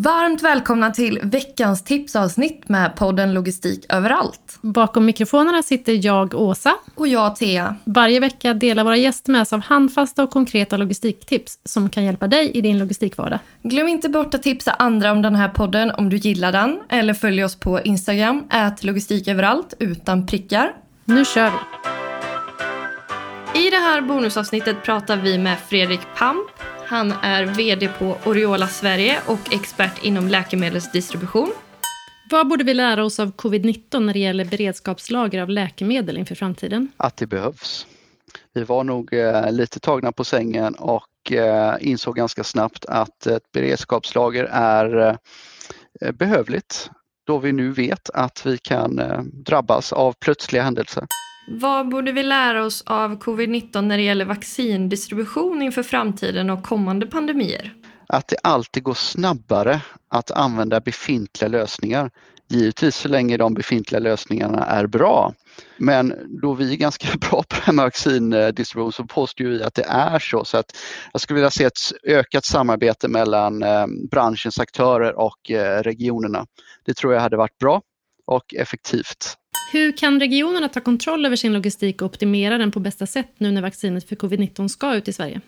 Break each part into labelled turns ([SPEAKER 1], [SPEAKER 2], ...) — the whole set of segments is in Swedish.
[SPEAKER 1] Varmt välkomna till veckans tipsavsnitt med podden Logistik överallt.
[SPEAKER 2] Bakom mikrofonerna sitter jag, Åsa.
[SPEAKER 1] Och jag, Thea.
[SPEAKER 2] Varje vecka delar våra gäster med sig av handfasta och konkreta logistiktips som kan hjälpa dig i din logistikvardag.
[SPEAKER 1] Glöm inte bort att tipsa andra om den här podden om du gillar den. Eller följ oss på Instagram, ät logistiköverallt utan prickar.
[SPEAKER 2] Nu kör vi!
[SPEAKER 1] I det här bonusavsnittet pratar vi med Fredrik Pamp. Han är VD på Oriola Sverige och expert inom läkemedelsdistribution.
[SPEAKER 2] Vad borde vi lära oss av covid-19 när det gäller beredskapslager av läkemedel inför framtiden?
[SPEAKER 3] Att det behövs. Vi var nog eh, lite tagna på sängen och eh, insåg ganska snabbt att ett beredskapslager är eh, behövligt då vi nu vet att vi kan drabbas av plötsliga händelser.
[SPEAKER 1] Vad borde vi lära oss av covid-19 när det gäller vaccindistribution inför framtiden och kommande pandemier?
[SPEAKER 3] Att det alltid går snabbare att använda befintliga lösningar. Givetvis så länge de befintliga lösningarna är bra. Men då vi är ganska bra på det här med vaccindistribution så påstår vi att det är så. så att jag skulle vilja se ett ökat samarbete mellan eh, branschens aktörer och eh, regionerna. Det tror jag hade varit bra och effektivt.
[SPEAKER 2] Hur kan regionerna ta kontroll över sin logistik och optimera den på bästa sätt nu när vaccinet för covid-19 ska ut i Sverige?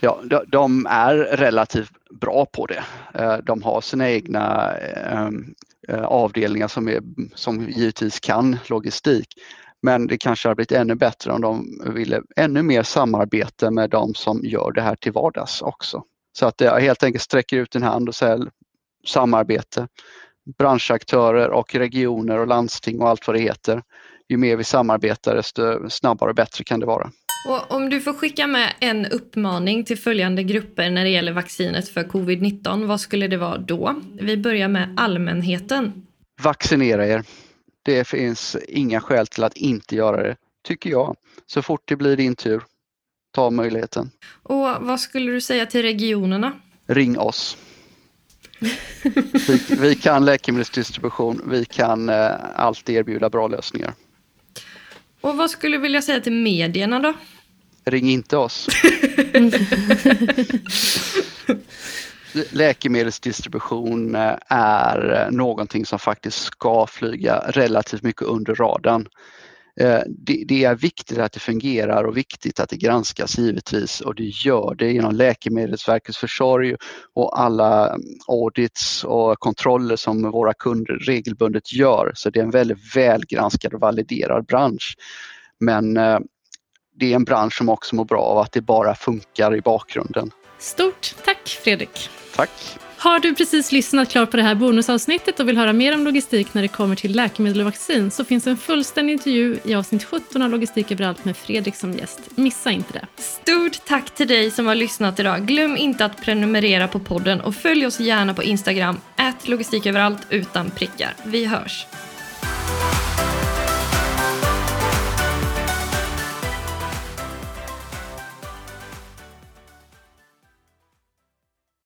[SPEAKER 3] Ja, de är relativt bra på det. Eh, de har sina egna ehm, eh, avdelningar som, är, som givetvis kan logistik. Men det kanske har blivit ännu bättre om de ville ännu mer samarbete med de som gör det här till vardags också. Så att jag helt enkelt sträcker ut en hand och säger samarbete branschaktörer och regioner och landsting och allt vad det heter. Ju mer vi samarbetar desto snabbare och bättre kan det vara.
[SPEAKER 1] Och om du får skicka med en uppmaning till följande grupper när det gäller vaccinet för covid-19, vad skulle det vara då? Vi börjar med allmänheten.
[SPEAKER 3] Vaccinera er. Det finns inga skäl till att inte göra det, tycker jag. Så fort det blir din tur, ta möjligheten.
[SPEAKER 1] Och vad skulle du säga till regionerna?
[SPEAKER 3] Ring oss. Vi, vi kan läkemedelsdistribution, vi kan eh, alltid erbjuda bra lösningar.
[SPEAKER 1] Och vad skulle du vilja säga till medierna då?
[SPEAKER 3] Ring inte oss. Läkemedelsdistribution eh, är någonting som faktiskt ska flyga relativt mycket under radarn. Eh, det, det, är viktigt att det fungerar och viktigt att det granskas givetvis och det gör det genom Läkemedelsverkets försorg och alla mm, audits och kontroller som våra kunder regelbundet gör. Så det är en väldigt välgranskad och validerad bransch. Men eh, det är en bransch som också mår bra av att det bara funkar i bakgrunden.
[SPEAKER 2] Stort tack Fredrik!
[SPEAKER 3] Tack!
[SPEAKER 2] Har du precis lyssnat klart på det här bonusavsnittet och vill höra mer om logistik när det kommer till läkemedel och vaccin så finns en fullständig intervju i avsnitt 17 av Logistik överallt med Fredrik som gäst. Missa inte det.
[SPEAKER 1] Stort tack till dig som har lyssnat idag. Glöm inte att prenumerera på podden och följ oss gärna på Instagram, logistiköverallt utan prickar. Vi hörs!